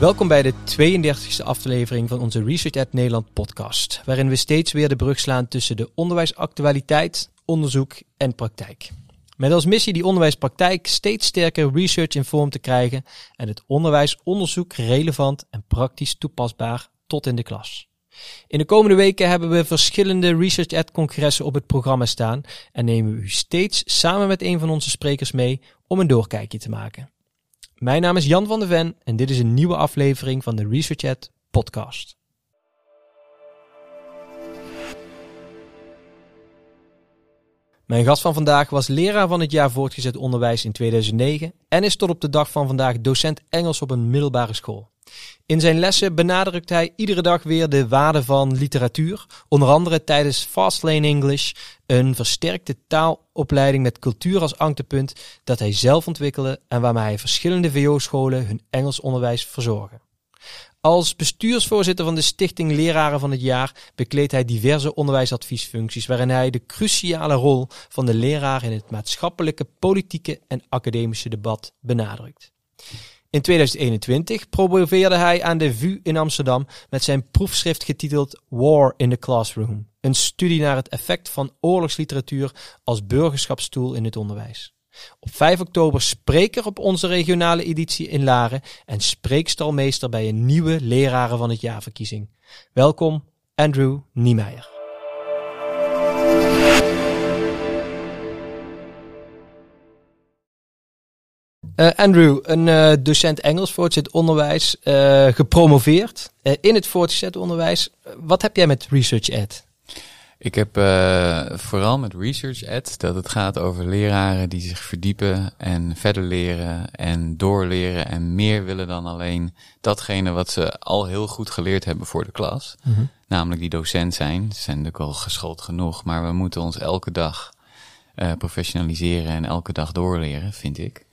Welkom bij de 32e aflevering van onze Research at Nederland podcast, waarin we steeds weer de brug slaan tussen de onderwijsactualiteit, onderzoek en praktijk. Met als missie die onderwijspraktijk steeds sterker research in vorm te krijgen en het onderwijsonderzoek relevant en praktisch toepasbaar tot in de klas. In de komende weken hebben we verschillende Research at congressen op het programma staan en nemen we u steeds samen met een van onze sprekers mee om een doorkijkje te maken. Mijn naam is Jan van der Ven en dit is een nieuwe aflevering van de Research at podcast. Mijn gast van vandaag was leraar van het jaar voortgezet onderwijs in 2009 en is tot op de dag van vandaag docent Engels op een middelbare school. In zijn lessen benadrukt hij iedere dag weer de waarde van literatuur, onder andere tijdens Fastlane English, een versterkte taalopleiding met cultuur als angtepunt dat hij zelf ontwikkelde en waarmee hij verschillende VO-scholen hun Engels onderwijs verzorgen. Als bestuursvoorzitter van de Stichting Leraren van het Jaar bekleedt hij diverse onderwijsadviesfuncties waarin hij de cruciale rol van de leraar in het maatschappelijke, politieke en academische debat benadrukt. In 2021 promoveerde hij aan de VU in Amsterdam met zijn proefschrift getiteld War in the Classroom. Een studie naar het effect van oorlogsliteratuur als burgerschapstoel in het onderwijs. Op 5 oktober spreker op onze regionale editie in Laren en spreekstalmeester bij een nieuwe leraren van het jaarverkiezing. Welkom, Andrew Niemeyer. Uh, Andrew, een uh, docent Engels voortgezet onderwijs, uh, gepromoveerd in het voortgezet onderwijs. Wat heb jij met Research Ed? Ik heb vooral met Research Ed dat het gaat over leraren die zich verdiepen en verder leren en doorleren en meer willen dan alleen datgene wat ze al heel goed geleerd hebben voor de klas. Mm -hmm. Namelijk die docent zijn. Ze zijn natuurlijk al geschoold genoeg, maar we moeten ons elke dag professionaliseren en elke dag doorleren, vind ik.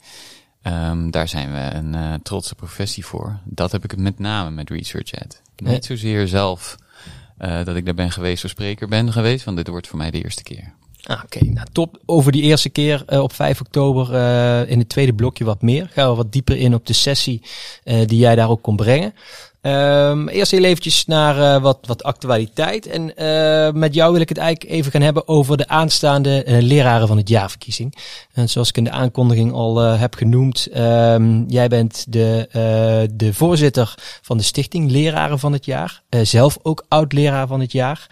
Um, daar zijn we een uh, trotse professie voor. Dat heb ik het met name met Research Ed. Niet zozeer zelf uh, dat ik daar ben geweest of spreker ben geweest, want dit wordt voor mij de eerste keer. Ah, Oké, okay. nou top. Over die eerste keer uh, op 5 oktober in het tweede blokje wat meer. Gaan we wat dieper in op de sessie die jij daar ook kon brengen. Um, eerst heel eventjes naar uh, wat, wat actualiteit. En uh, met jou wil ik het eigenlijk even gaan hebben over de aanstaande uh, leraren van het jaarverkiezing. En zoals ik in de aankondiging al heb genoemd, um, jij bent de, de voorzitter van de stichting Leraren van het Jaar. zelf ook oud-leraar van het jaar.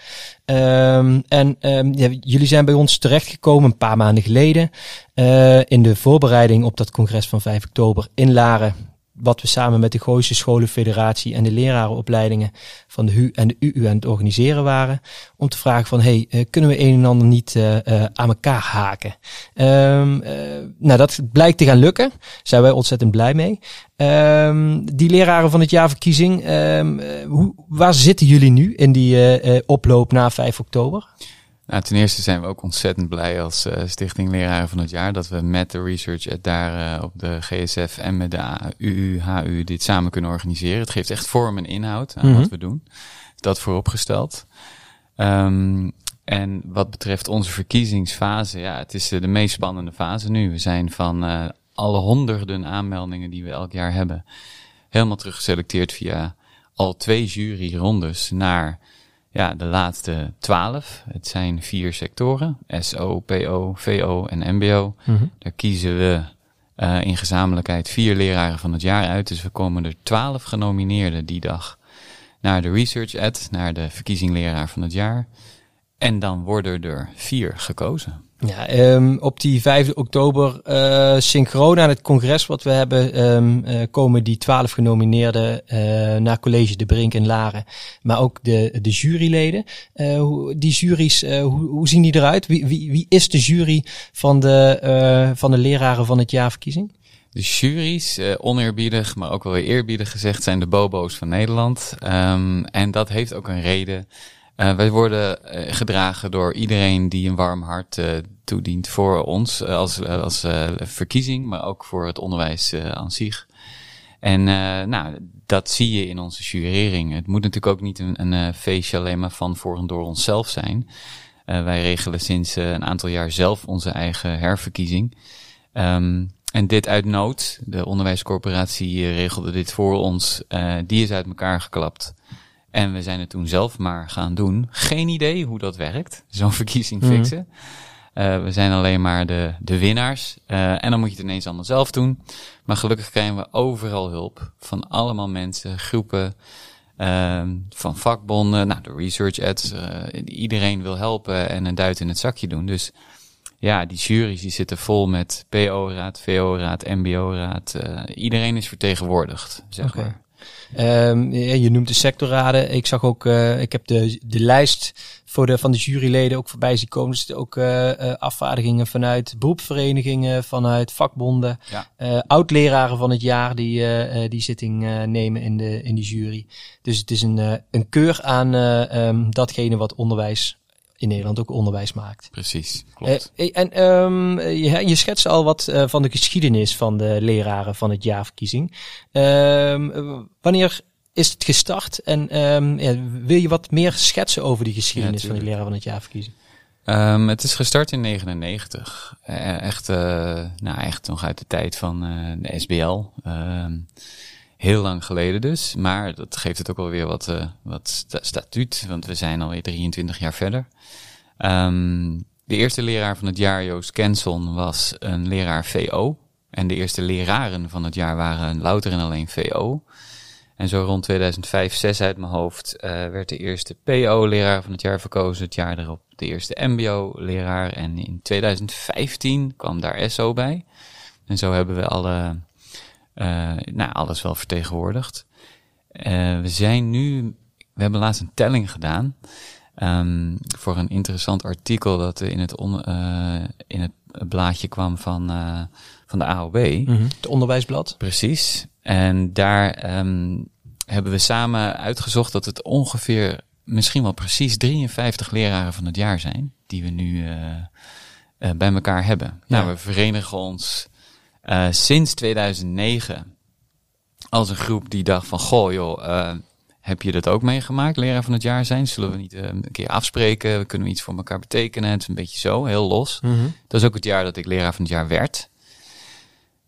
Um, en ja, jullie zijn bij ons terechtgekomen een paar maanden geleden in de voorbereiding op dat congres van 5 oktober in Laren wat we samen met de Gooise Scholenfederatie en de lerarenopleidingen van de HU en de UU aan het organiseren waren. Om te vragen van, hey, uh, kunnen we een en ander niet uh, uh, aan elkaar haken? Um, nou, dat blijkt te gaan lukken. Daar zijn wij ontzettend blij mee. Um, die leraren van het jaarverkiezing, um, hoe, waar zitten jullie nu in die oploop na 5 oktober? Nou, ten eerste zijn we ook ontzettend blij als uh, Stichting Leraren van het Jaar dat we met de Research daar uh, op de GSF en met de UU, HU dit samen kunnen organiseren. Het geeft echt vorm en inhoud aan mm -hmm. wat we doen. Dat vooropgesteld. Um, en wat betreft onze verkiezingsfase, ja, het is de meest spannende fase nu. We zijn van uh, alle honderden aanmeldingen die we elk jaar hebben, helemaal teruggeselecteerd via al twee juryrondes naar ja, de laatste twaalf. Het zijn vier sectoren: SO, PO, VO en MBO. Mm -hmm. Daar kiezen we uh, in gezamenlijkheid vier leraren van het jaar uit. Dus we komen er twaalf genomineerden die dag naar de Research Ad, naar de verkiezing leraar van het jaar. En dan worden er vier gekozen. Ja, um, op die 5 oktober, uh, synchroon aan het congres wat we hebben, um, uh, komen die twaalf genomineerden uh, naar College de Brink in Laren. Maar ook de, de juryleden. die juries, hoe, hoe zien die eruit? Wie, wie, wie is de jury van de, van de leraren van het jaarverkiezing? De juries, oneerbiedig, maar ook wel weer eerbiedig gezegd, zijn de bobo's van Nederland. Um, en dat heeft ook een reden. Uh, wij worden uh, gedragen door iedereen die een warm hart uh, toedient voor ons als, als verkiezing, maar ook voor het onderwijs aan zich. En nou, dat zie je in onze jurering. Het moet natuurlijk ook niet een, een feestje alleen maar van voor en door onszelf zijn. wij regelen sinds een aantal jaar zelf onze eigen herverkiezing. Um, en dit uit nood. De onderwijscorporatie eh, regelde dit voor ons. Die is uit elkaar geklapt. En we zijn het toen zelf maar gaan doen. Geen idee hoe dat werkt, zo'n verkiezing mhm. fixen. Uh, we zijn alleen maar de, de winnaars. Uh, en dan moet je het ineens allemaal zelf doen. Maar gelukkig krijgen we overal hulp. Van allemaal mensen, groepen, uh, van vakbonden, nou, de research ads. iedereen wil helpen en een duit in het zakje doen. Dus ja, die juries die zitten vol met PO-raad, VO-raad, MBO-raad. iedereen is vertegenwoordigd, zeg maar. Um, je noemt de sectorraden. Ik zag ook, uh, ik heb de, de lijst voor de, van de juryleden ook voorbij zien komen. Dus ook uh, afvaardigingen vanuit beroepsverenigingen, vanuit vakbonden. Ja. Oud-leraren van het jaar die die zitting nemen in de, in die jury. Dus het is een, een keur aan um, datgene wat onderwijs in Nederland ook onderwijs maakt. Precies, klopt. Uh, en um, je, je schetst al wat uh, van de geschiedenis van de leraren van het jaarverkiezing. Uh, wanneer is het gestart en um, ja, wil je wat meer schetsen over die geschiedenis van de leraar van het jaarverkiezing? Het is gestart in 99. echt, nou echt nog uit de tijd van de SBL. Heel lang geleden dus, maar dat geeft het ook alweer wat, uh, wat statuut, want we zijn alweer 23 jaar verder. Um, de eerste leraar van het jaar, Joost Kenson, was een leraar VO. En de eerste leraren van het jaar waren louter en alleen VO. En zo rond 2005, 6 uit mijn hoofd, uh, werd de eerste PO-leraar van het jaar verkozen. Het jaar erop de eerste MBO-leraar. En in 2015 kwam daar SO bij. En zo hebben we alle nou, alles wel vertegenwoordigd. Uh, we zijn nu, we hebben laatst een telling gedaan. Um, voor een interessant artikel dat in het, on, uh, in het blaadje kwam van, van de AOB. Mm -hmm. Het onderwijsblad. Precies. En daar um, hebben we samen uitgezocht dat het ongeveer, misschien wel precies 53 leraren van het jaar zijn. Die we nu bij elkaar hebben. Ja. Nou, we verenigen ons uh, sinds 2009 als een groep die dacht van, goh joh, uh, heb je dat ook meegemaakt, leraar van het jaar zijn? Zullen we niet uh, een keer afspreken? We kunnen iets voor elkaar betekenen. Het is een beetje zo, heel los. Mm -hmm. Dat is ook het jaar dat ik leraar van het jaar werd.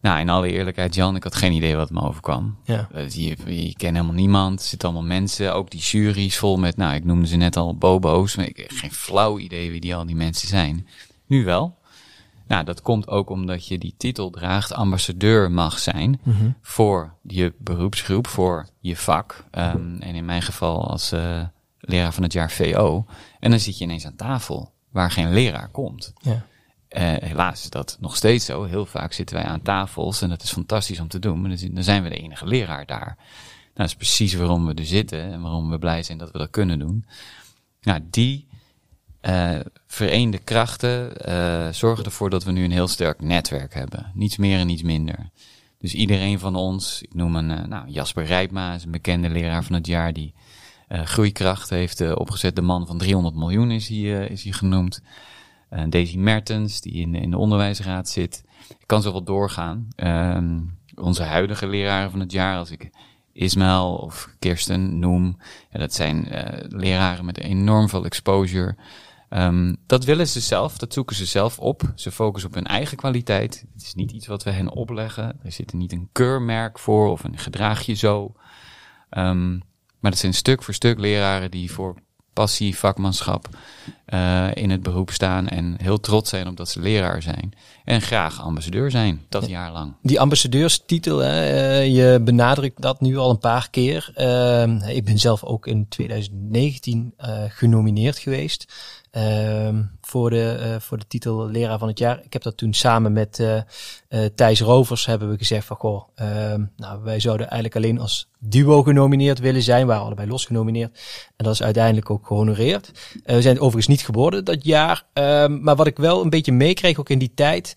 Nou, in alle eerlijkheid, Jan, ik had geen idee wat me overkwam. Ja. Je, je kent helemaal niemand. Er zitten allemaal mensen, ook die juries vol met, nou, ik noemde ze net al bobo's. Maar ik heb geen flauw idee wie die al die mensen zijn. Nu wel. Nou, dat komt ook omdat je die titel draagt, ambassadeur mag zijn mm -hmm. voor je beroepsgroep, voor je vak. Um, en in mijn geval als uh, leraar van het jaar VO. En dan zit je ineens aan tafel waar geen leraar komt. Ja. Uh, helaas is dat nog steeds zo. Heel vaak zitten wij aan tafels en dat is fantastisch om te doen. Maar dan zijn we de enige leraar daar. Nou, dat is precies waarom we er zitten en waarom we blij zijn dat we dat kunnen doen. Nou, die uh, vereende krachten uh, zorgen ervoor dat we nu een heel sterk netwerk hebben. Niets meer en niets minder. Dus iedereen van ons, ik noem een, uh, nou, Jasper Rijpma, is een bekende leraar van het jaar die groeikracht heeft opgezet. De man van 300 miljoen is hij, is hij genoemd. Daisy Mertens, die in, de onderwijsraad zit. Ik kan zo wel doorgaan. Ehm, onze huidige leraren van het jaar, als ik Ismail of Kirsten noem, dat zijn leraren met enorm veel exposure. Um, dat willen ze zelf, dat zoeken ze zelf op. Ze focussen op hun eigen kwaliteit. Het is niet iets wat we hen opleggen. Er zit er niet een keurmerk voor of een gedraag je zo. Um, maar het zijn stuk voor stuk leraren die voor passie, vakmanschap uh, in het beroep staan en heel trots zijn op dat ze leraar zijn. En graag ambassadeur zijn, dat jaar lang. Die ambassadeurstitel, hè, uh, je benadrukt dat nu al een paar keer. Uh, ik ben zelf ook in 2019 uh, genomineerd geweest. Uh, voor, de, uh, voor de titel leraar van het jaar. Ik heb dat toen samen met uh, uh, Thijs Rovers hebben we gezegd van goh, ehm, nou wij zouden eigenlijk alleen als duo genomineerd willen zijn. We waren allebei los genomineerd. En dat is uiteindelijk ook gehonoreerd. we zijn overigens niet geboren dat jaar. Ehm, maar wat ik wel een beetje meekreeg ook in die tijd.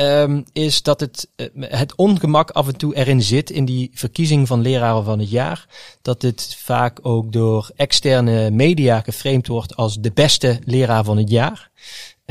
Um, is dat het, uh, het ongemak af en toe erin zit in die verkiezing van leraren van het jaar. Dat het vaak ook door externe media geframed wordt als de beste leraar van het jaar.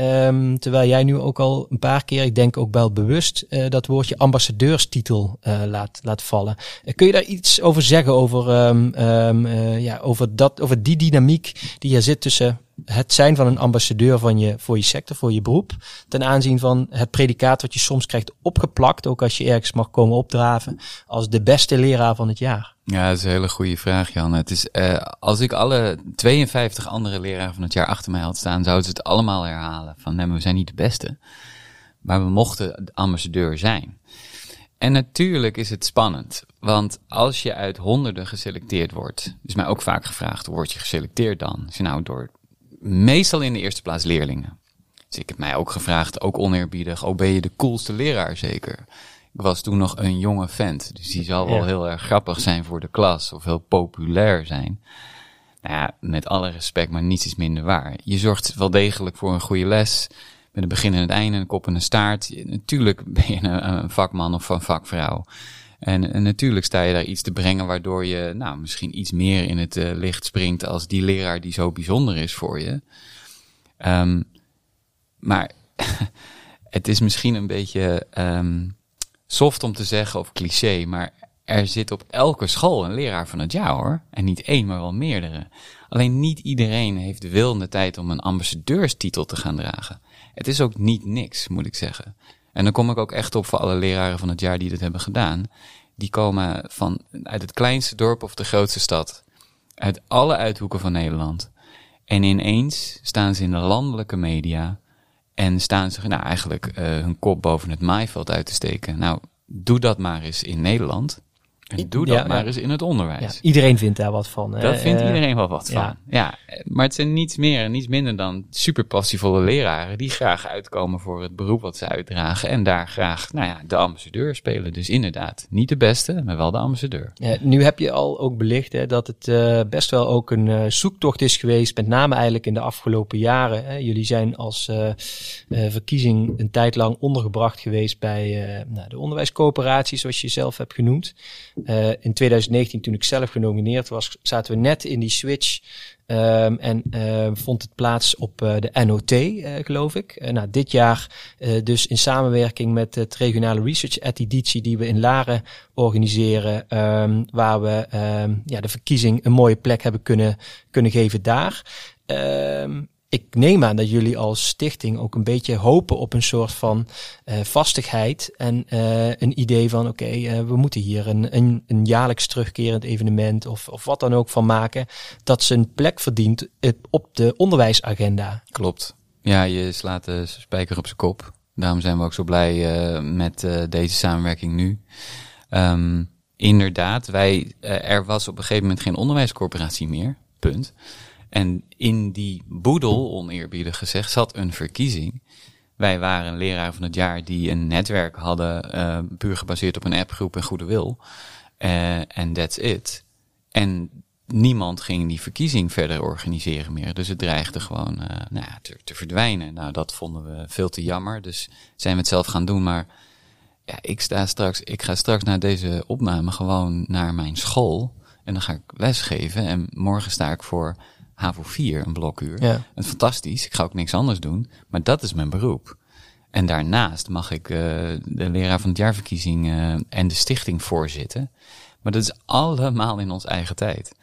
Um, terwijl jij nu ook al een paar keer, ik denk ook wel bewust, uh, dat woordje ambassadeurstitel uh, laat, laat vallen. Uh, kun je daar iets over zeggen over, um, um, ja, over, dat, over die dynamiek die er zit tussen het zijn van een ambassadeur van je, voor je sector, voor je beroep, ten aanzien van het predicaat wat je soms krijgt opgeplakt, ook als je ergens mag komen opdraven, als de beste leraar van het jaar? Ja, dat is een hele goede vraag, Jan. Het is, uh, als ik alle 52 andere leraren van het jaar achter mij had staan, zouden ze het allemaal herhalen. Van, nee, we zijn niet de beste. Maar we mochten de ambassadeur zijn. En natuurlijk is het spannend. Want als je uit honderden geselecteerd wordt, is mij ook vaak gevraagd, word je geselecteerd dan? Is nou door, meestal in de eerste plaats leerlingen. Dus ik heb mij ook gevraagd, ook oneerbiedig, oh ben je de coolste leraar zeker? Ik was toen nog een jonge vent, dus die zal wel heel erg grappig zijn voor de klas of heel populair zijn. Nou ja, met alle respect, maar niets is minder waar. Je zorgt wel degelijk voor een goede les, met een begin en het einde, een kop en een staart. Natuurlijk ben je een, een vakman of een vakvrouw. En, en, natuurlijk sta je daar iets te brengen waardoor je nou, misschien iets meer in het uh, licht springt als die leraar die zo bijzonder is voor je. Um, maar het is misschien een beetje um, soft om te zeggen of cliché, maar er zit op elke school een leraar van het jaar hoor. En niet één, maar wel meerdere. Alleen niet iedereen heeft de wil en de tijd om een ambassadeurstitel te gaan dragen. Het is ook niet niks, moet ik zeggen. En dan kom ik ook echt op voor alle leraren van het jaar die dit hebben gedaan. Die komen van, uit het kleinste dorp of de grootste stad. Uit alle uithoeken van Nederland. En ineens staan ze in de landelijke media. En staan ze nou, eigenlijk uh, hun kop boven het maaiveld uit te steken. Nou, doe dat maar eens in Nederland. En doe dat ja, maar eens in het onderwijs. Ja, iedereen vindt daar wat van. Dat vindt uh, iedereen wel wat van. Ja, maar het zijn niets meer en niets minder dan super passievolle leraren die graag uitkomen voor het beroep wat ze uitdragen en daar graag, nou ja, de ambassadeur spelen. Dus inderdaad, niet de beste, maar wel de ambassadeur. nu heb je al ook belicht hè, dat het uh, best wel ook een uh, zoektocht is geweest, met name eigenlijk in de afgelopen jaren. Hè. Jullie zijn als verkiezing een tijd lang ondergebracht geweest bij nou, de onderwijscoöperatie, zoals je zelf hebt genoemd. Uh, in 2019, toen ik zelf genomineerd was, zaten we net in die switch. Um, en uh, vond het plaats op uh, de NOT, uh, geloof ik. nou, dit jaar dus in samenwerking met het regionale research editie die we in Laren organiseren, um, waar we ja, de verkiezing een mooie plek hebben kunnen, kunnen geven daar ik neem aan dat jullie als stichting ook een beetje hopen op een soort van uh, vastigheid en uh, een idee van oké, uh, we moeten hier een, een, een, jaarlijks terugkerend evenement of, of wat dan ook van maken, dat ze een plek verdient op de onderwijsagenda. Klopt. Ja, je slaat de spijker op zijn kop. Daarom zijn we ook zo blij met deze samenwerking nu. Um, inderdaad, wij, er was op een gegeven moment geen onderwijscorporatie meer. Punt. En in die boedel, oneerbiedig gezegd, zat een verkiezing. Wij waren leraar van het jaar die een netwerk hadden, uh, puur gebaseerd op een appgroep en goede wil. En uh, that's it. En niemand ging die verkiezing verder organiseren meer. Dus het dreigde gewoon uh, nou ja, te, te, verdwijnen. Nou, dat vonden we veel te jammer. Dus zijn we het zelf gaan doen. Maar ja, ik, sta straks, ik ga straks na deze opname gewoon naar mijn school. En dan ga ik lesgeven. En morgen sta ik voor HAVO 4, een blokuur. Ja. En fantastisch, ik ga ook niks anders doen, maar dat is mijn beroep. En daarnaast mag ik uh, de leraar van het jaarverkiezing uh, en de stichting voorzitten. Maar dat is allemaal in ons eigen tijd.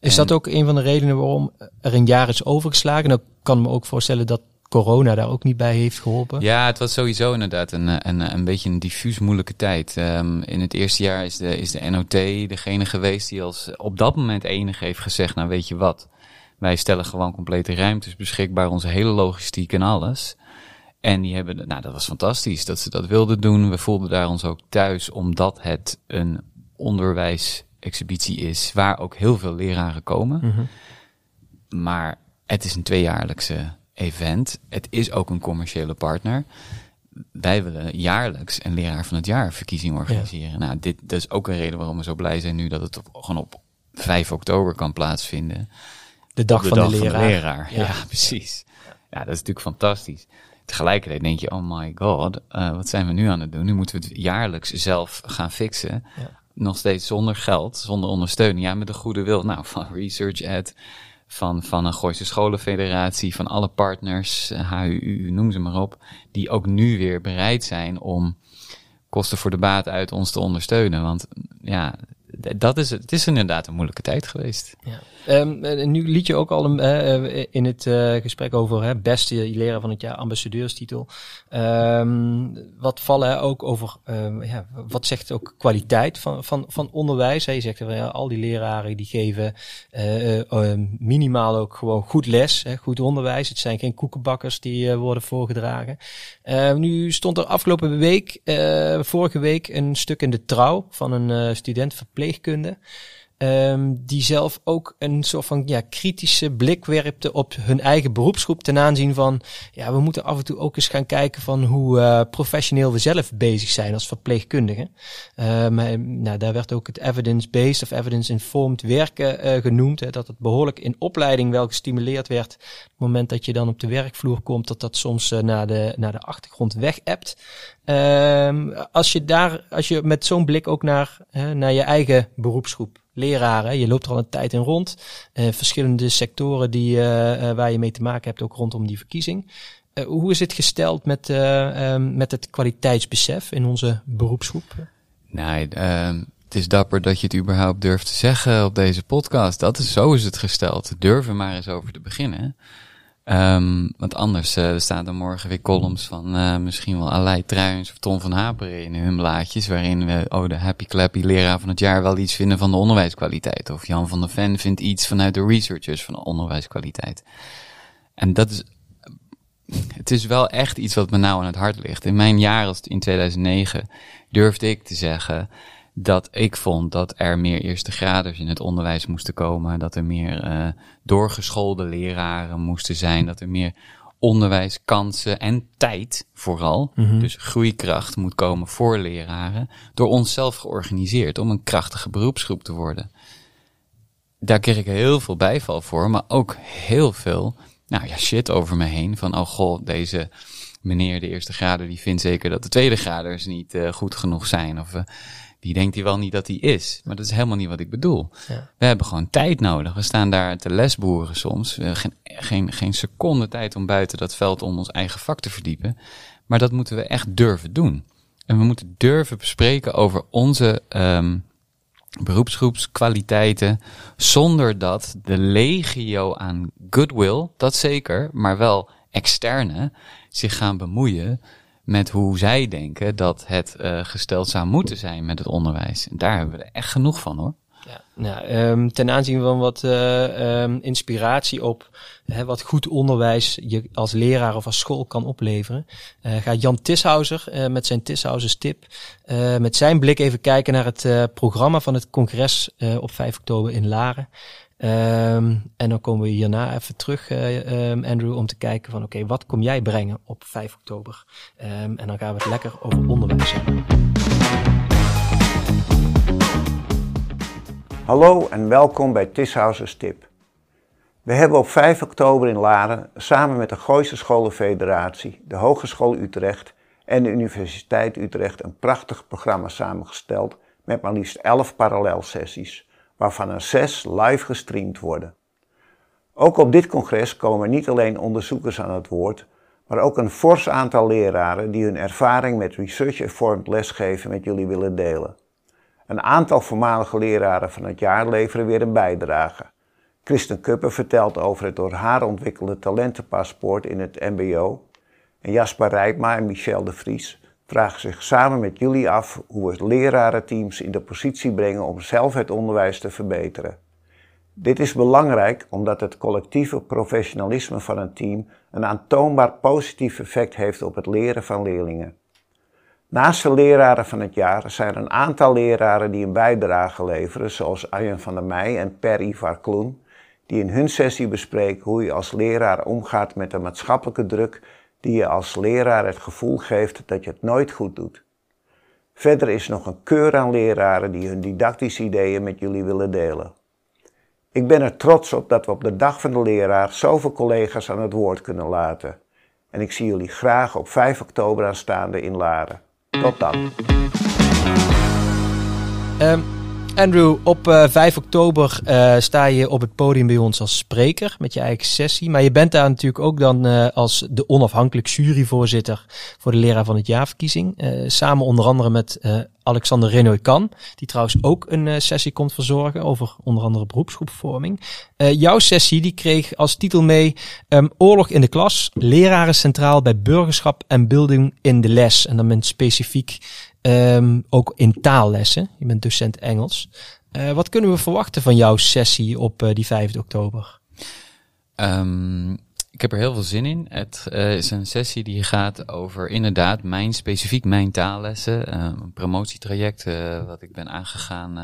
Is dat ook een van de redenen waarom er een jaar is overgeslagen? Nou, ik kan me ook voorstellen dat corona daar ook niet bij heeft geholpen. Ja, het was sowieso inderdaad een, een, een beetje een diffuus moeilijke tijd. Um, in het eerste jaar is de, is de NOT degene geweest die als op dat moment enige heeft gezegd, nou weet je wat, wij stellen gewoon complete ruimtes beschikbaar, onze hele logistiek en alles. En die hebben, nou, dat was fantastisch dat ze dat wilden doen. We voelden daar ons ook thuis, omdat het een onderwijsexhibitie is waar ook heel veel leraren komen. Mm -hmm. Maar het is een tweejaarlijkse event. Het is ook een commerciële partner. Wij willen jaarlijks een leraar van het jaar verkiezing organiseren. Ja. Nou, dit dat is ook een reden waarom we zo blij zijn nu dat het op, gewoon op 5 oktober kan plaatsvinden. De dag, van, de leraar. Ja. precies. Ja, dat is natuurlijk fantastisch. Tegelijkertijd denk je, oh my god, uh, wat zijn we nu aan het doen? Nu moeten we het jaarlijks zelf gaan fixen. Ja. Nog steeds zonder geld, zonder ondersteuning. Ja, met een goede wil. Nou, van Research Ed, van, van een Gooise Scholenfederatie, van alle partners, HUU, eh, noem ze maar op. Die ook nu weer bereid zijn om kosten voor de baat uit ons te ondersteunen. Want ja, dat is, het is inderdaad een moeilijke tijd geweest. Ja. Um, nu liet je ook al een, uh, in het uh, gesprek over hè, beste leraar van het jaar, ambassadeurstitel. Um, wat vallen ook over, um, ja, wat zegt ook kwaliteit van, van, van onderwijs? Hè? Je zegt ja, al die leraren die geven minimaal ook gewoon goed les, hè, goed onderwijs. Het zijn geen koekenbakkers die worden voorgedragen. nu stond er afgelopen week, vorige week, een stuk in de trouw van een student verpleegkunde. Um, die zelf ook een soort van ja, kritische blik werpte op hun eigen beroepsgroep ten aanzien van, ja, we moeten af en toe ook eens gaan kijken van hoe uh, professioneel we zelf bezig zijn als verpleegkundigen. Um, nou, daar werd ook het evidence-based of evidence-informed werken uh, genoemd, hè, dat het behoorlijk in opleiding wel gestimuleerd werd. Op het moment dat je dan op de werkvloer komt, dat dat soms naar, de, naar de achtergrond weg hebt. Um, als je daar, als je met zo'n blik ook naar, naar je eigen beroepsgroep leraren. Je loopt er al een tijd in rond. Uh, verschillende sectoren die, uh, waar je mee te maken hebt, ook rondom die verkiezing. Hoe is het gesteld met, um, met het kwaliteitsbesef in onze beroepsgroep? Nee, ehm, het is dapper dat je het überhaupt durft te zeggen op deze podcast. Dat is, zo is het gesteld. Durven maar eens over te beginnen. Um, want anders uh, staan er morgen weer columns van uh, misschien wel Aleid Truijens of Tom van Haperen in hun blaadjes. Waarin we, oh de happy clappy leraar van het jaar wel iets vinden van de onderwijskwaliteit. Of Jan van der Ven vindt iets vanuit de researchers van de onderwijskwaliteit. En dat is, het is wel echt iets wat me nou aan het hart ligt. In mijn jaar als in 2009 durfde ik te zeggen dat ik vond dat er meer eerste graders in het onderwijs moesten komen, dat er meer uh, doorgeschoolde leraren moesten zijn, dat er meer onderwijskansen en tijd vooral, mm -hmm. dus groeikracht moet komen voor leraren, door onszelf georganiseerd om een krachtige beroepsgroep te worden. Daar kreeg ik heel veel bijval voor, maar ook heel veel, nou ja, shit over me heen. Van, oh god, deze meneer de eerste grader, die vindt zeker dat de tweede graders niet uh, goed genoeg zijn. Of uh, die denkt hij wel niet dat hij is. Maar dat is helemaal niet wat ik bedoel. Ja. We hebben gewoon tijd nodig. We staan daar te lesboeren soms. We geen, geen, geen seconde tijd om buiten dat veld om ons eigen vak te verdiepen. Maar dat moeten we echt durven doen. En we moeten durven bespreken over onze um, beroepsgroepskwaliteiten. Zonder dat de legio aan goodwill, dat zeker, maar wel externe, zich gaan bemoeien met hoe zij denken dat het uh, gesteld zou moeten zijn met het onderwijs. En daar hebben we er echt genoeg van hoor. Ja, nou, um, ten aanzien van wat uh, um, inspiratie op hè, wat goed onderwijs je als leraar of als school kan opleveren, uh, gaat Jan Tishouser met zijn Tishousers tip, met zijn blik even kijken naar het programma van het congres op 5 oktober in Laren. Um, en dan komen we hierna even terug, uh, um, Andrew, om te kijken van oké, wat kom jij brengen op 5 oktober? Um, en dan gaan we het lekker over onderwijs hebben. Hallo en welkom bij Tishousers Tip. We hebben op 5 oktober in Laren samen met de Gooise Scholenfederatie, de Hogeschool Utrecht en de Universiteit Utrecht een prachtig programma samengesteld met maar liefst 11 parallelsessies waarvan er zes live gestreamd worden. Ook op dit congres komen niet alleen onderzoekers aan het woord, maar ook een fors aantal leraren die hun ervaring met research-informed lesgeven met jullie willen delen. Een aantal voormalige leraren van het jaar leveren weer een bijdrage. Kristen Kuppen vertelt over het door haar ontwikkelde talentenpaspoort in het MBO. En Jasper Rijpma en Michel de Vries vragen zich samen met jullie af hoe we lerarenteams in de positie brengen om zelf het onderwijs te verbeteren. Dit is belangrijk omdat het collectieve professionalisme van een team een aantoonbaar positief effect heeft op het leren van leerlingen. Naast de leraren van het jaar zijn er een aantal leraren die een bijdrage leveren, zoals Arjen van der Meij en Per Ivar Kloen, die in hun sessie bespreken hoe je als leraar omgaat met de maatschappelijke druk die je als leraar het gevoel geeft dat je het nooit goed doet. Verder is nog een keur aan leraren die hun didactische ideeën met jullie willen delen. Ik ben er trots op dat we op de dag van de leraar zoveel collega's aan het woord kunnen laten. En ik zie jullie graag op 5 oktober aanstaande in Laren. Tot dan. Um. Andrew, op uh, eh, 5 oktober uh, sta je op het podium bij ons als spreker met je eigen sessie. Maar je bent daar natuurlijk ook dan uh, als de onafhankelijk juryvoorzitter voor de leraar van het jaarverkiezing. samen onder andere met Alexander Renoy-Kan, die trouwens ook een sessie komt verzorgen over onder andere beroepsgroepvorming. jouw sessie die kreeg als titel mee um, Oorlog in de klas, leraren centraal bij burgerschap en bilding in de les. En dan met specifiek um, ook in taallessen. Je bent docent Engels. wat kunnen we verwachten van jouw sessie op die 5 oktober? Um, ik heb er heel veel zin in. Het uh, is een sessie die gaat over inderdaad mijn, specifiek mijn taallessen. Uh, een promotietraject wat ik ben aangegaan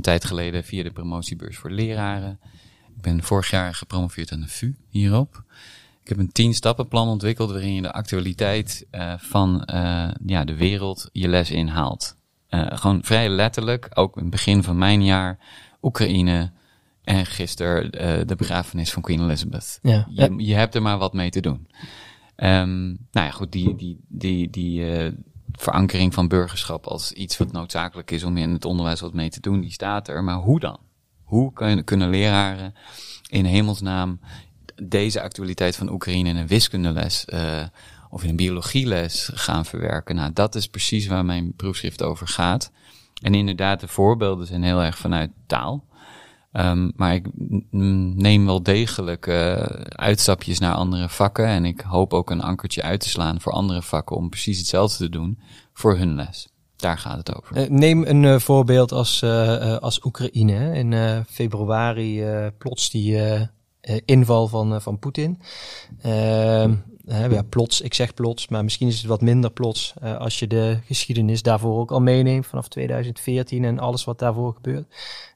een tijd geleden via de promotiebeurs voor leraren. Ik ben vorig jaar gepromoveerd aan de VU hierop. Ik heb een tien stappenplan ontwikkeld waarin je de actualiteit van ja, de wereld je les inhaalt. gewoon vrij letterlijk, ook in het begin van mijn jaar, Oekraïne, en gisteren de begrafenis van Queen Elizabeth. Ja. Je, je, hebt er maar wat mee te doen. Um, nou ja, goed, die, die, die, die verankering van burgerschap als iets wat noodzakelijk is om in het onderwijs wat mee te doen, die staat er. Maar hoe dan? Hoe kunnen, kunnen leraren in hemelsnaam deze actualiteit van Oekraïne in een wiskundeles uh, of in een biologieles gaan verwerken? Nou, dat is precies waar mijn proefschrift over gaat. En inderdaad, de voorbeelden zijn heel erg vanuit taal. Um, maar ik neem wel degelijk uh, uitstapjes naar andere vakken. En ik hoop ook een ankertje uit te slaan voor andere vakken om precies hetzelfde te doen voor hun les. Daar gaat het over. Uh, neem een voorbeeld als, als Oekraïne. In februari plots die inval van, van Poetin. Ehm, ja, plots, ik zeg plots, maar misschien is het wat minder plots als je de geschiedenis daarvoor ook al meeneemt vanaf 2014 en alles wat daarvoor gebeurt.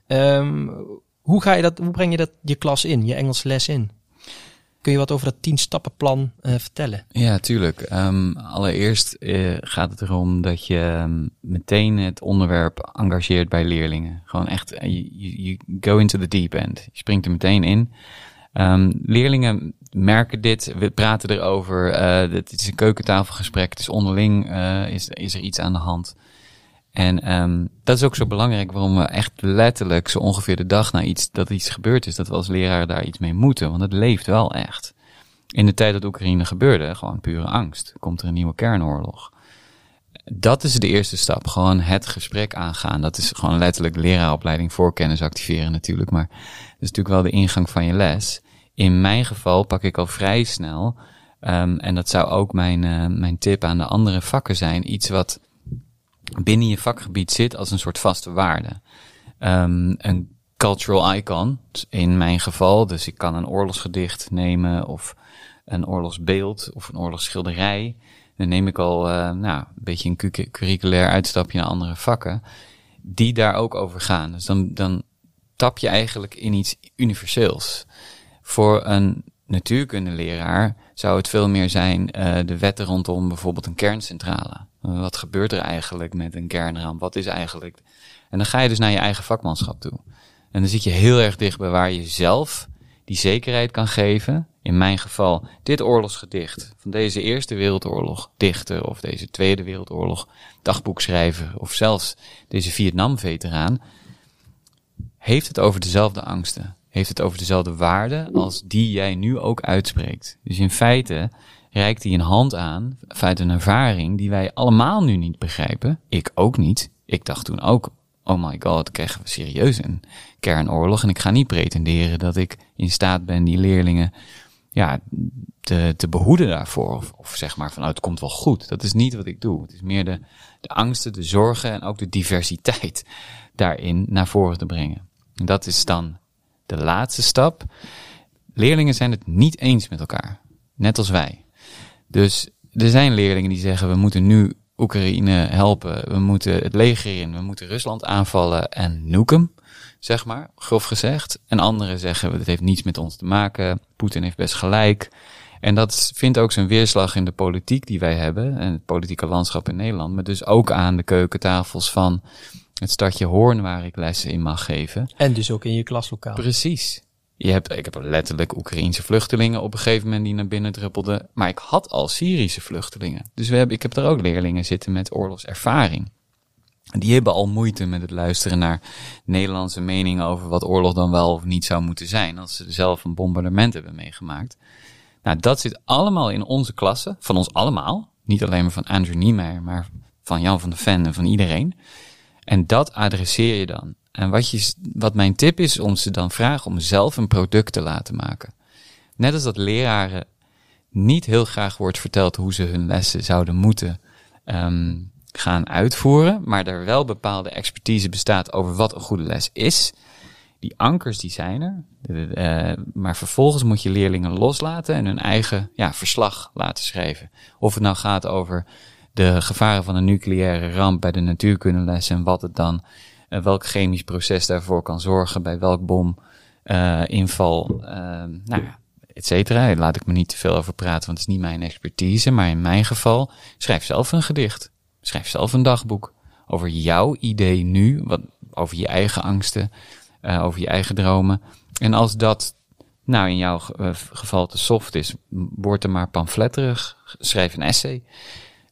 Um, hoe, ga je dat, hoe breng je dat je klas in, je Engels les in? Kun je wat over dat tien stappenplan uh, vertellen? Ja, tuurlijk. Um, allereerst gaat het erom dat je meteen het onderwerp engageert bij leerlingen. Gewoon echt, eh, you, go into the deep end. Je springt er meteen in. Um, leerlingen merken dit, we praten erover. Uh, het is een keukentafelgesprek, het is onderling, uh, is, is er iets aan de hand. En um, dat is ook zo belangrijk waarom we echt letterlijk zo ongeveer de dag na iets, dat iets gebeurd is, dat we als leraar daar iets mee moeten. Want het leeft wel echt. In de tijd dat Oekraïne gebeurde, gewoon pure angst. Komt er een nieuwe kernoorlog. Dat is de eerste stap. Gewoon het gesprek aangaan. Dat is gewoon letterlijk leraaropleiding voor kennis activeren natuurlijk. Maar dat is natuurlijk wel de ingang van je les. In mijn geval pak ik al vrij snel, um, en dat zou ook mijn, uh, mijn tip aan de andere vakken zijn, iets wat binnen je vakgebied zit als een soort vaste waarde. Um, een cultural icon, in mijn geval, dus ik kan een oorlogsgedicht nemen of een oorlogsbeeld of een oorlogsschilderij. Dan neem ik al uh, nou, een beetje een curriculair uitstapje naar andere vakken, die daar ook over gaan. Dus dan, dan tap je eigenlijk in iets universeels. Voor een natuurkundeleraar zou het veel meer zijn uh, de wetten rondom bijvoorbeeld een kerncentrale. Wat gebeurt er eigenlijk met een kernramp? Wat is eigenlijk. En dan ga je dus naar je eigen vakmanschap toe. En dan zit je heel erg dicht bij waar je zelf die zekerheid kan geven. In mijn geval, dit oorlogsgedicht van deze Eerste Wereldoorlog dichten, of deze Tweede Wereldoorlog dagboek schrijven, of zelfs deze Vietnam-veteraan, heeft het over dezelfde angsten. Heeft het over dezelfde waarden als die jij nu ook uitspreekt. Dus in feite reikt hij een hand aan vanuit een ervaring die wij allemaal nu niet begrijpen. Ik ook niet. Ik dacht toen ook, oh my god, krijgen we serieus een kernoorlog. En ik ga niet pretenderen dat ik in staat ben die leerlingen ja, te, te behoeden daarvoor. Of, zeg maar van, nou, het komt wel goed. Dat is niet wat ik doe. Het is meer de, de angsten, de zorgen en ook de diversiteit daarin naar voren te brengen. En dat is dan de laatste stap. Leerlingen zijn het niet eens met elkaar. Net als wij. Dus er zijn leerlingen die zeggen, we moeten nu Oekraïne helpen, we moeten het leger in, we moeten Rusland aanvallen en nukem, zeg maar, grof gezegd. En anderen zeggen, het heeft niets met ons te maken, Poetin heeft best gelijk. En dat vindt ook zijn weerslag in de politiek die wij hebben, en het politieke landschap in Nederland, maar dus ook aan de keukentafels van het stadje Hoorn waar ik lessen in mag geven. En dus ook in je klaslokaal. Precies. Je hebt, ik heb letterlijk Oekraïense vluchtelingen op een gegeven moment die naar binnen druppelden. Maar ik had al Syrische vluchtelingen. Dus we hebben, ik heb er ook leerlingen zitten met oorlogservaring. Die hebben al moeite met het luisteren naar Nederlandse meningen over wat oorlog dan wel of niet zou moeten zijn. Als ze zelf een bombardement hebben meegemaakt. Nou, dat zit allemaal in onze klasse, van ons allemaal. Niet alleen maar van Andrew Niemeyer, maar van Jan van der Ven en van iedereen. En dat adresseer je dan. En wat, je, wat mijn tip is, om ze dan vragen om zelf een product te laten maken. Net als dat leraren niet heel graag wordt verteld hoe ze hun lessen zouden moeten um, gaan uitvoeren, maar er wel bepaalde expertise bestaat over wat een goede les is. Die ankers die zijn er, uh, maar vervolgens moet je leerlingen loslaten en hun eigen ja, verslag laten schrijven. Of het nou gaat over de gevaren van een nucleaire ramp bij de natuurkundeles en wat het dan, uh, welk chemisch proces daarvoor kan zorgen bij welk bom uh, inval, nou ja, et cetera. Laat ik me niet te veel over praten, want het is niet mijn expertise. Maar in mijn geval, schrijf zelf een gedicht. Schrijf zelf een dagboek over jouw idee nu, wat, over je eigen angsten, uh, over je eigen dromen. En als dat nou in jouw geval te soft is, word er maar pamfletterig, schrijf een essay.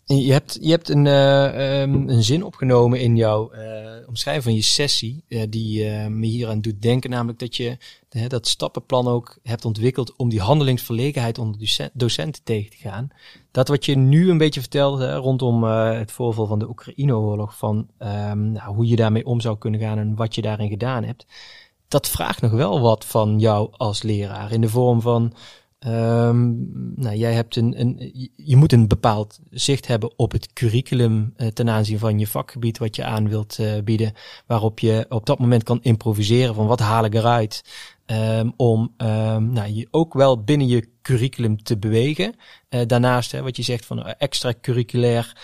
Je hebt, je hebt een, uh, um, een zin opgenomen in jouw uh, omschrijving van je sessie, uh, die me hier aan doet denken, namelijk dat je dat stappenplan ook hebt ontwikkeld om die handelingsverlegenheid onder docenten tegen te gaan. Dat wat je nu een beetje vertelt hè, rondom het voorval van de Oekraïne-oorlog, van um, nou, hoe je daarmee om zou kunnen gaan en wat je daarin gedaan hebt, dat vraagt nog wel wat van jou als leraar in de vorm van Um, nou, jij hebt een, een, je moet een bepaald zicht hebben op het curriculum uh, ten aanzien van je vakgebied wat je aan wilt uh, bieden, waarop je op dat moment kan improviseren van wat haal ik eruit um, om um, nou, je ook wel binnen je curriculum te bewegen. Uh, daarnaast, hè, wat je zegt van extra curriculair,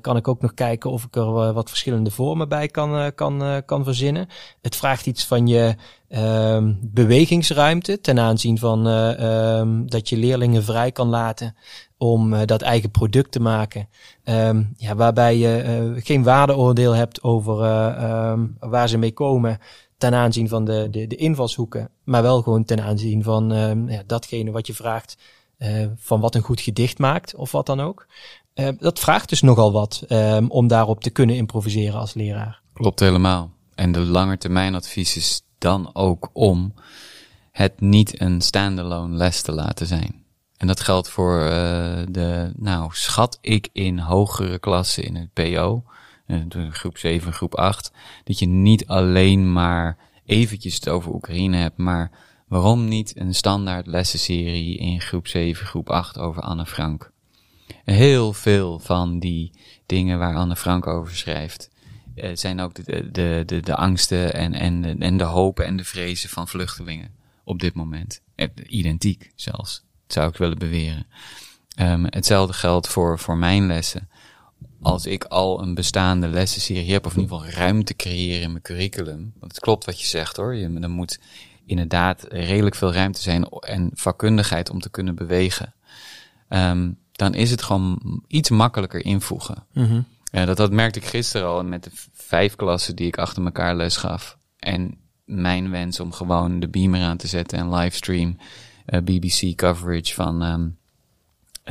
kan ik ook nog kijken of ik er wat verschillende vormen bij kan, kan, kan verzinnen. Het vraagt iets van je um, bewegingsruimte ten aanzien van dat je leerlingen vrij kan laten om dat eigen product te maken. Ja, waarbij je geen waardeoordeel hebt over waar ze mee komen ten aanzien van de, de, de invalshoeken, maar wel gewoon ten aanzien van ja, datgene wat je vraagt van wat een goed gedicht maakt of wat dan ook. dat vraagt dus nogal wat om daarop te kunnen improviseren als leraar. Klopt helemaal. En de langetermijnadvies is dan ook om het niet een standalone les te laten zijn. En dat geldt voor uh, de, nou, schat ik in hogere klassen in het PO, groep 7, groep 8, dat je niet alleen maar eventjes het over Oekraïne hebt, maar waarom niet een standaard lessenserie in groep 7, groep 8 over Anne Frank? Heel veel van die dingen waar Anne Frank over schrijft, uh, zijn ook de, de, de, de angsten en, en, en de hopen en de vrezen van vluchtelingen op dit moment. Eh, identiek zelfs, zou ik willen beweren. Um, hetzelfde geldt voor, voor mijn lessen. Als ik al een bestaande lessenserie heb, of in ieder geval ruimte creëren in mijn curriculum. Want het klopt wat je zegt hoor. Je, er moet inderdaad redelijk veel ruimte zijn en vakkundigheid om te kunnen bewegen. Um, dan is het gewoon iets makkelijker invoegen. Mm -hmm. Ja, dat, dat merkte ik gisteren al met de vijf klassen die ik achter elkaar les gaf. En mijn wens om gewoon de beamer aan te zetten en livestream uh, eh, BBC coverage van um,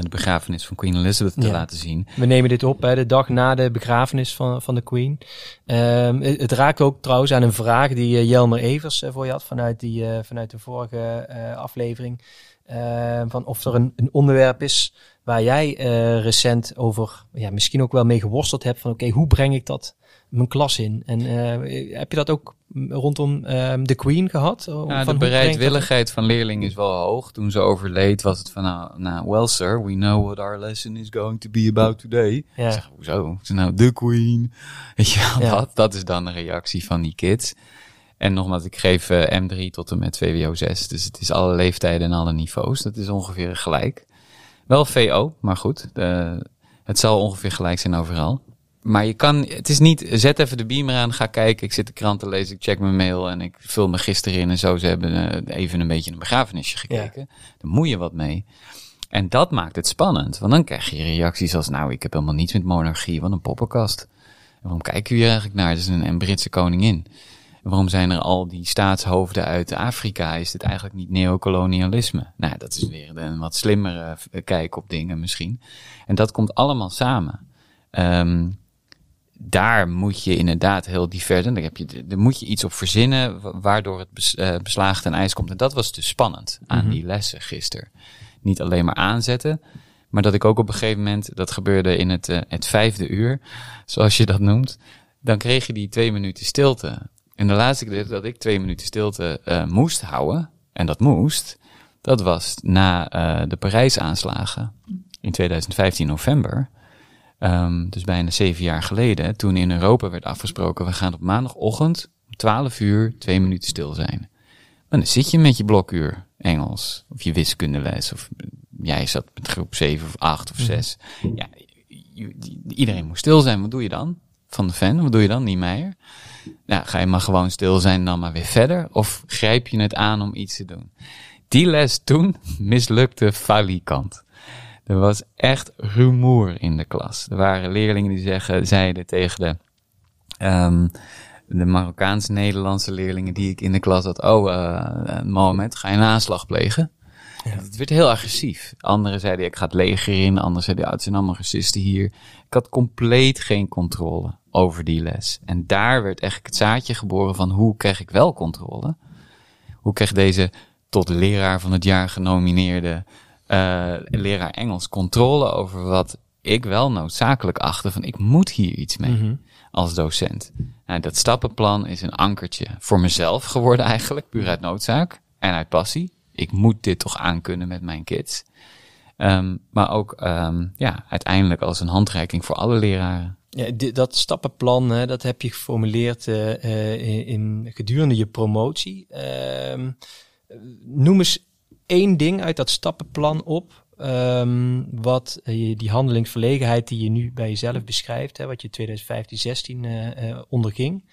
de begrafenis van Queen Elizabeth te laten zien. We nemen dit op bij de dag na de begrafenis van, van de Queen. Um, het, raakt ook trouwens aan een vraag die uh, Jelmer Evers uh, voor je had vanuit, die, vanuit de vorige aflevering. Ehm, van of er een, een onderwerp is waar jij recent over ja, misschien ook wel mee geworsteld hebt van oké, hoe breng ik dat mijn klas in? En uh, heb je dat ook rondom uh, de Queen gehad? Ja, de bereidwilligheid van leerlingen is wel hoog. Toen ze overleed was het van nou, nou, well sir, we know what our lesson is going to be about today. Ja. zeg, hoezo? Ze nou de Queen? Weet je wel, ja. dat, dat is dan de reactie van die kids. En nogmaals, ik geef uh, M3 tot en met VWO 6. Dus het is alle leeftijden en alle niveaus. Dat is ongeveer gelijk. Wel VO, maar goed. het zal ongeveer gelijk zijn overal. Maar je kan, het is niet, zet even de beamer aan, ga kijken. Ik zit de krant te lezen, ik check mijn mail en ik vul me gisteren in en zo. Ze hebben uh, even een beetje een begrafenisje gekeken. Ja. Dan moet je wat mee. En dat maakt het spannend. Want dan krijg je reacties als, nou, ik heb helemaal niets met monarchie, wat een poppenkast. En waarom kijken jullie eigenlijk naar? Dat is een, een Britse koningin. Waarom zijn er al die staatshoofden uit Afrika? Is dit eigenlijk niet neocolonialisme? Nou, dat is weer een wat slimmere kijk op dingen misschien. En dat komt allemaal samen. Um, daar moet je inderdaad heel divers. En daar, heb je, daar moet je iets op verzinnen waardoor het bes, uh, beslagen ten ijs komt. En dat was dus spannend aan mm -hmm. die lessen gisteren. Niet alleen maar aanzetten, Maar dat ik ook op een gegeven moment, dat gebeurde in het, uh, het vijfde uur, zoals je dat noemt, dan kreeg je die twee minuten stilte. En de laatste keer dat ik twee minuten stilte uh, moest houden, en dat moest, dat was na uh, de Parijs-aanslagen in 2015 november. Um, dus bijna zeven jaar geleden, toen in Europa werd afgesproken, we gaan op maandagochtend om 12 uur twee minuten stil zijn. En dan zit je met je blokuur Engels, of je wiskundeles, of jij zat met groep 7 of 8 of 6. Mhm. Ja, iedereen moest stil zijn. Wat doe je dan? Van de fan, wat doe je dan? Niemeyer? Ja, ga je maar gewoon stil zijn en dan maar weer verder? Of grijp je het aan om iets te doen? Die les toen mislukte falikant. Er was echt rumoer in de klas. Er waren leerlingen die zeggen, zeiden tegen de, um, de Marokkaans-Nederlandse leerlingen die ik in de klas had: Oh, uh, Mohamed, ga je een aanslag plegen? Ja. Het werd heel agressief. Anderen zeiden: Ik ga het leger in. Anderen zeiden: ja, Het zijn allemaal racisten hier. Ik had compleet geen controle over die les. En daar werd eigenlijk het zaadje geboren van hoe krijg ik wel controle? Hoe krijg deze tot leraar van het jaar genomineerde uh, leraar Engels controle over wat ik wel noodzakelijk achtte van ik moet hier iets mee mm -hmm. als docent. Nou, dat stappenplan is een ankertje voor mezelf geworden eigenlijk, puur uit noodzaak en uit passie. Ik moet dit toch aankunnen met mijn kids. Um, maar ook um, ja, uiteindelijk als een handreiking voor alle leraren. Ja, dat stappenplan, hè, dat heb je geformuleerd uh, uh, in, in, gedurende je promotie. Uh, noem eens één ding uit dat stappenplan op. Um, wat uh, die handelingsverlegenheid die je nu bij jezelf beschrijft, hè, wat je 2015, 16 uh, uh, onderging.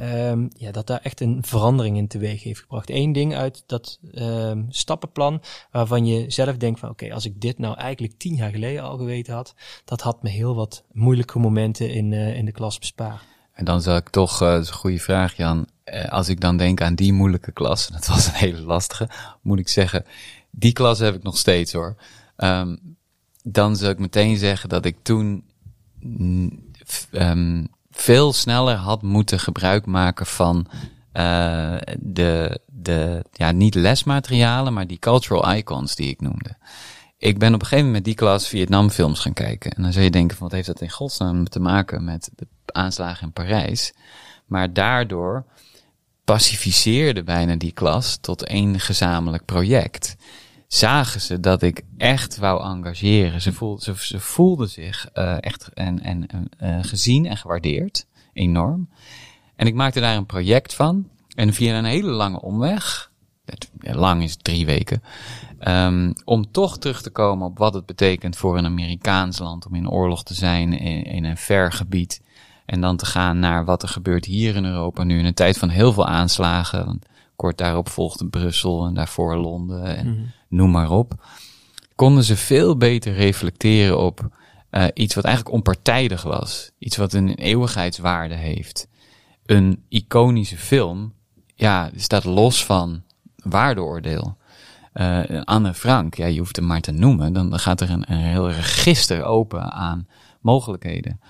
Um, ja, dat daar echt een verandering in teweeg heeft gebracht. Eén ding uit dat um, stappenplan waarvan je zelf denkt van oké, als ik dit nou eigenlijk tien jaar geleden al geweten had, dat had me heel wat moeilijke momenten in, in de klas bespaard. En dan zou ik toch, uh, dat is een goede vraag Jan, uh, als ik dan denk aan die moeilijke klas, dat was een hele lastige, moet ik zeggen, die klas heb ik nog steeds hoor. Um, dan zou ik meteen zeggen dat ik toen um, veel sneller had moeten gebruik maken van uh, de, de, ja, niet lesmaterialen, maar die cultural icons die ik noemde. Ik ben op een gegeven moment met die klas Vietnamfilms gaan kijken. En dan zou je denken, van, wat heeft dat in godsnaam te maken met de aanslagen in Parijs? Maar daardoor pacificeerde bijna die klas tot één gezamenlijk project. Zagen ze dat ik echt wou engageren. Ze, voelden, ze, voelden zich uh, echt en, en, uh, gezien en gewaardeerd. Enorm. En ik maakte daar een project van. En via een hele lange omweg, lang is drie weken, um, om toch terug te komen op wat het betekent voor een Amerikaans land om in oorlog te zijn in, in een ver gebied. En dan te gaan naar wat er gebeurt hier in Europa nu in een tijd van heel veel aanslagen. Want kort daarop volgde Brussel en daarvoor Londen en mm. noem maar op. Konden ze veel beter reflecteren op uh, iets wat eigenlijk onpartijdig was. Iets wat een eeuwigheidswaarde heeft. Een iconische film, ja, staat los van waardeoordeel. Uh, Anne Frank, ja, je hoeft hem maar te noemen, dan gaat er een, een heel register open aan mogelijkheden.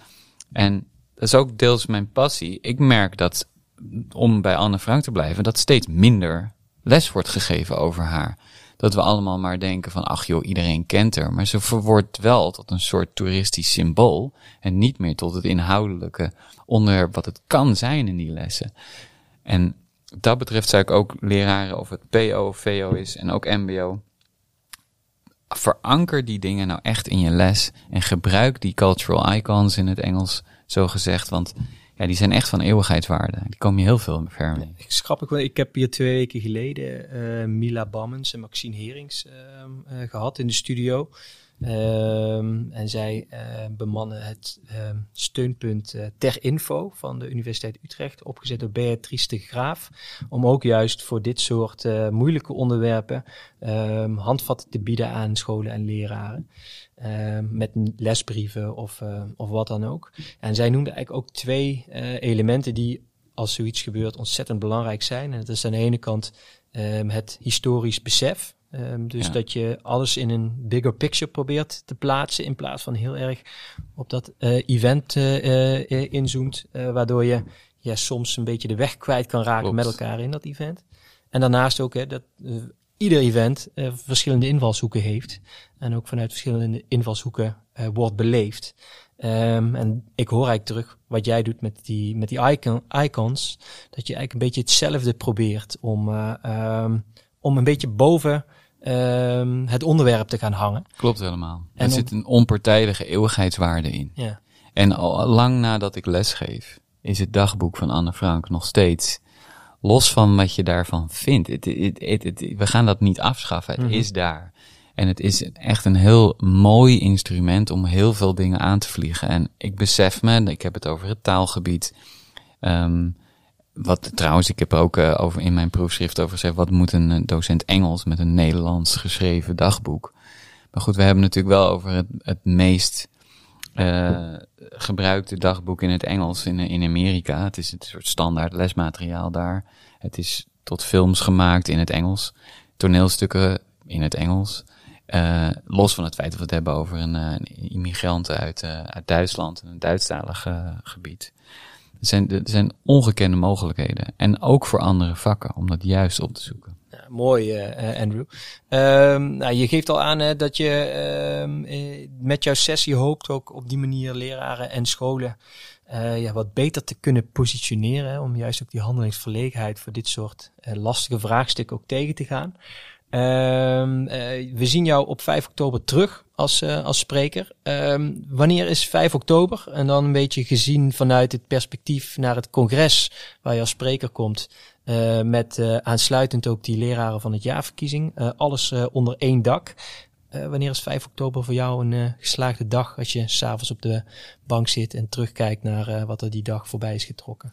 En dat is ook deels mijn passie. Ik merk dat, om bij Anne Frank te blijven, dat steeds minder les wordt gegeven over haar. Dat we allemaal maar denken van, ach joh, iedereen kent haar. Maar ze verwoordt wel tot een soort toeristisch symbool. En niet meer tot het inhoudelijke onderwerp wat het kan zijn in die lessen. En dat betreft zou ik ook leraren of het PO of VO is en ook MBO. Veranker die dingen nou echt in je les en gebruik die cultural icons in het Engels zo gezegd. Want ja, die zijn echt van eeuwigheidswaarde. Die komen je heel veel ver mee. Ik schrap ik wel. Ik heb hier twee weken geleden uh, Mila Bammens en Maxine Herings uh, uh, gehad in de studio. Um, en zij uh, bemannen het uh, steunpunt uh, Ter Info van de Universiteit Utrecht, opgezet door Beatrice de Graaf, om ook juist voor dit soort moeilijke onderwerpen um, handvatten te bieden aan scholen en leraren. met lesbrieven of, of wat dan ook. En zij noemde eigenlijk ook twee elementen die als zoiets gebeurt ontzettend belangrijk zijn. En dat is aan de ene kant het historisch besef. Um, dus ja. dat je alles in een bigger picture probeert te plaatsen in plaats van heel erg op dat uh, event uh, inzoomt, waardoor je ja, soms een beetje de weg kwijt kan raken Klopt. met elkaar in dat event. En daarnaast ook hè, dat ieder event verschillende invalshoeken heeft. En ook vanuit verschillende invalshoeken wordt beleefd. Um, en ik hoor eigenlijk terug wat jij doet met die, met die icon, icons. Dat je eigenlijk een beetje hetzelfde probeert om, uh, um, om een beetje boven um, het onderwerp te gaan hangen. Klopt helemaal. En er zit een onpartijdige eeuwigheidswaarde in. Ja. En al lang nadat ik lesgeef, is het dagboek van Anne Frank nog steeds los van wat je daarvan vindt. Het, het, het, we gaan dat niet afschaffen. Het mm -hmm. is daar. En het is echt een heel mooi instrument om heel veel dingen aan te vliegen. En ik besef me, ik heb het over het taalgebied. Um, wat trouwens, ik heb ook uh, over in mijn proefschrift over gezegd, wat moet een docent Engels met een Nederlands geschreven dagboek? Maar goed, we hebben natuurlijk wel over het, het meest uh, gebruikte dagboek in het Engels in, in Amerika. Het is een soort standaard lesmateriaal daar. Het is tot films gemaakt in het Engels, toneelstukken in het Engels. Los van het feit dat we het hebben over een, een immigrant uit, uh, uit Duitsland, een Duitsstalig gebied. Er zijn, er zijn ongekende mogelijkheden. En ook voor andere vakken, om dat juist op te zoeken. Ja, mooi, Andrew. Um, nou, je geeft al aan hè, dat je um, met jouw sessie hoopt ook op die manier leraren en scholen ja, wat beter te kunnen positioneren. Om juist ook die handelingsverlegenheid voor dit soort lastige vraagstukken ook tegen te gaan. Um, uh, we zien jou op 5 oktober terug als, uh, als spreker. Um, wanneer is 5 oktober? En dan een beetje gezien vanuit het perspectief naar het congres waar je als spreker komt. Uh, met aansluitend ook die leraren van het jaarverkiezing. alles onder één dak. wanneer is 5 oktober voor jou een geslaagde dag als je s'avonds op de bank zit en terugkijkt naar wat er die dag voorbij is getrokken?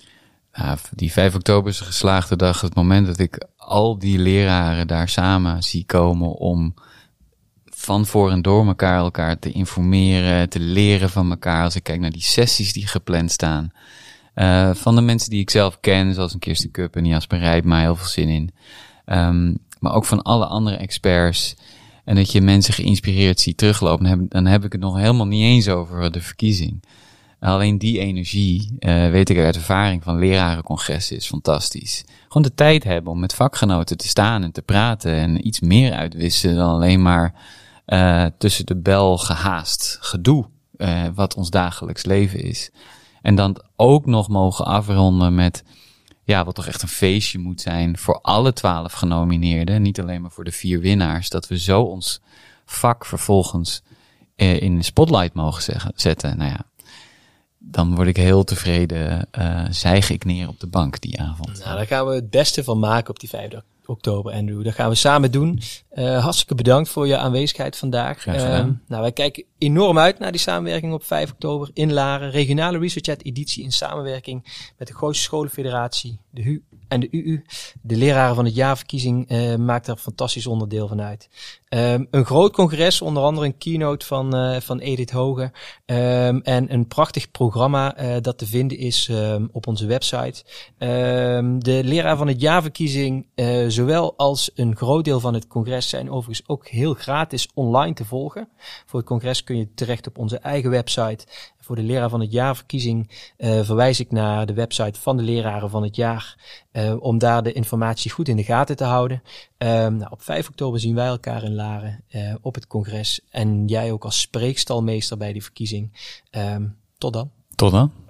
Die 5 oktober is een geslaagde dag. Het moment dat ik al die leraren daar samen zie komen om van voor en door elkaar elkaar te informeren, te leren van elkaar. Als ik kijk naar die sessies die gepland staan. Uh, van de mensen die ik zelf ken, zoals een Kirsten Cup en Jasper Rijpma, heel veel zin in. Um, maar ook van alle andere experts. En dat je mensen geïnspireerd ziet teruglopen. Dan heb, ik het nog helemaal niet eens over de verkiezing. Alleen die energie, uh, weet ik uit ervaring van lerarencongressen, is fantastisch. Gewoon de tijd hebben om met vakgenoten te staan en te praten en iets meer uitwisselen dan alleen maar uh, tussen de bel gehaast gedoe, uh, wat ons dagelijks leven is. En dan ook nog mogen afronden met, ja, wat toch echt een feestje moet zijn voor alle twaalf genomineerden, niet alleen maar voor de vier winnaars, dat we zo ons vak vervolgens in de spotlight mogen zeggen, zetten. Nou ja, dan word ik heel tevreden, uh, zijg ik neer op de bank die avond. Nou, daar gaan we het beste van maken op die 5 oktober, Andrew. Dat gaan we samen doen. Uh, hartstikke bedankt voor je aanwezigheid vandaag. Uh, nou, wij kijken enorm uit naar die samenwerking op 5 oktober in Laren. Regionale Research Chat editie in samenwerking met de Gooise Scholenfederatie, de HU en de UU. De leraren van het jaarverkiezing uh, maakt een fantastisch onderdeel van uit. Um, een groot congres, onder andere een keynote van, uh, van Edith Hoge. Um, en een prachtig programma uh, dat te vinden is um, op onze website. de leraar van het jaarverkiezing, zowel als een groot deel van het congres, zijn overigens ook heel gratis online te volgen. Voor het congres kun je terecht op onze eigen website. Voor de leraar van het jaarverkiezing uh, verwijs ik naar de website van de leraren van het jaar. Uh, om daar de informatie goed in de gaten te houden. Um, nou, op 5 oktober zien wij elkaar in Laren op het congres. En jij ook als spreekstalmeester bij die verkiezing. Tot dan. Tot dan.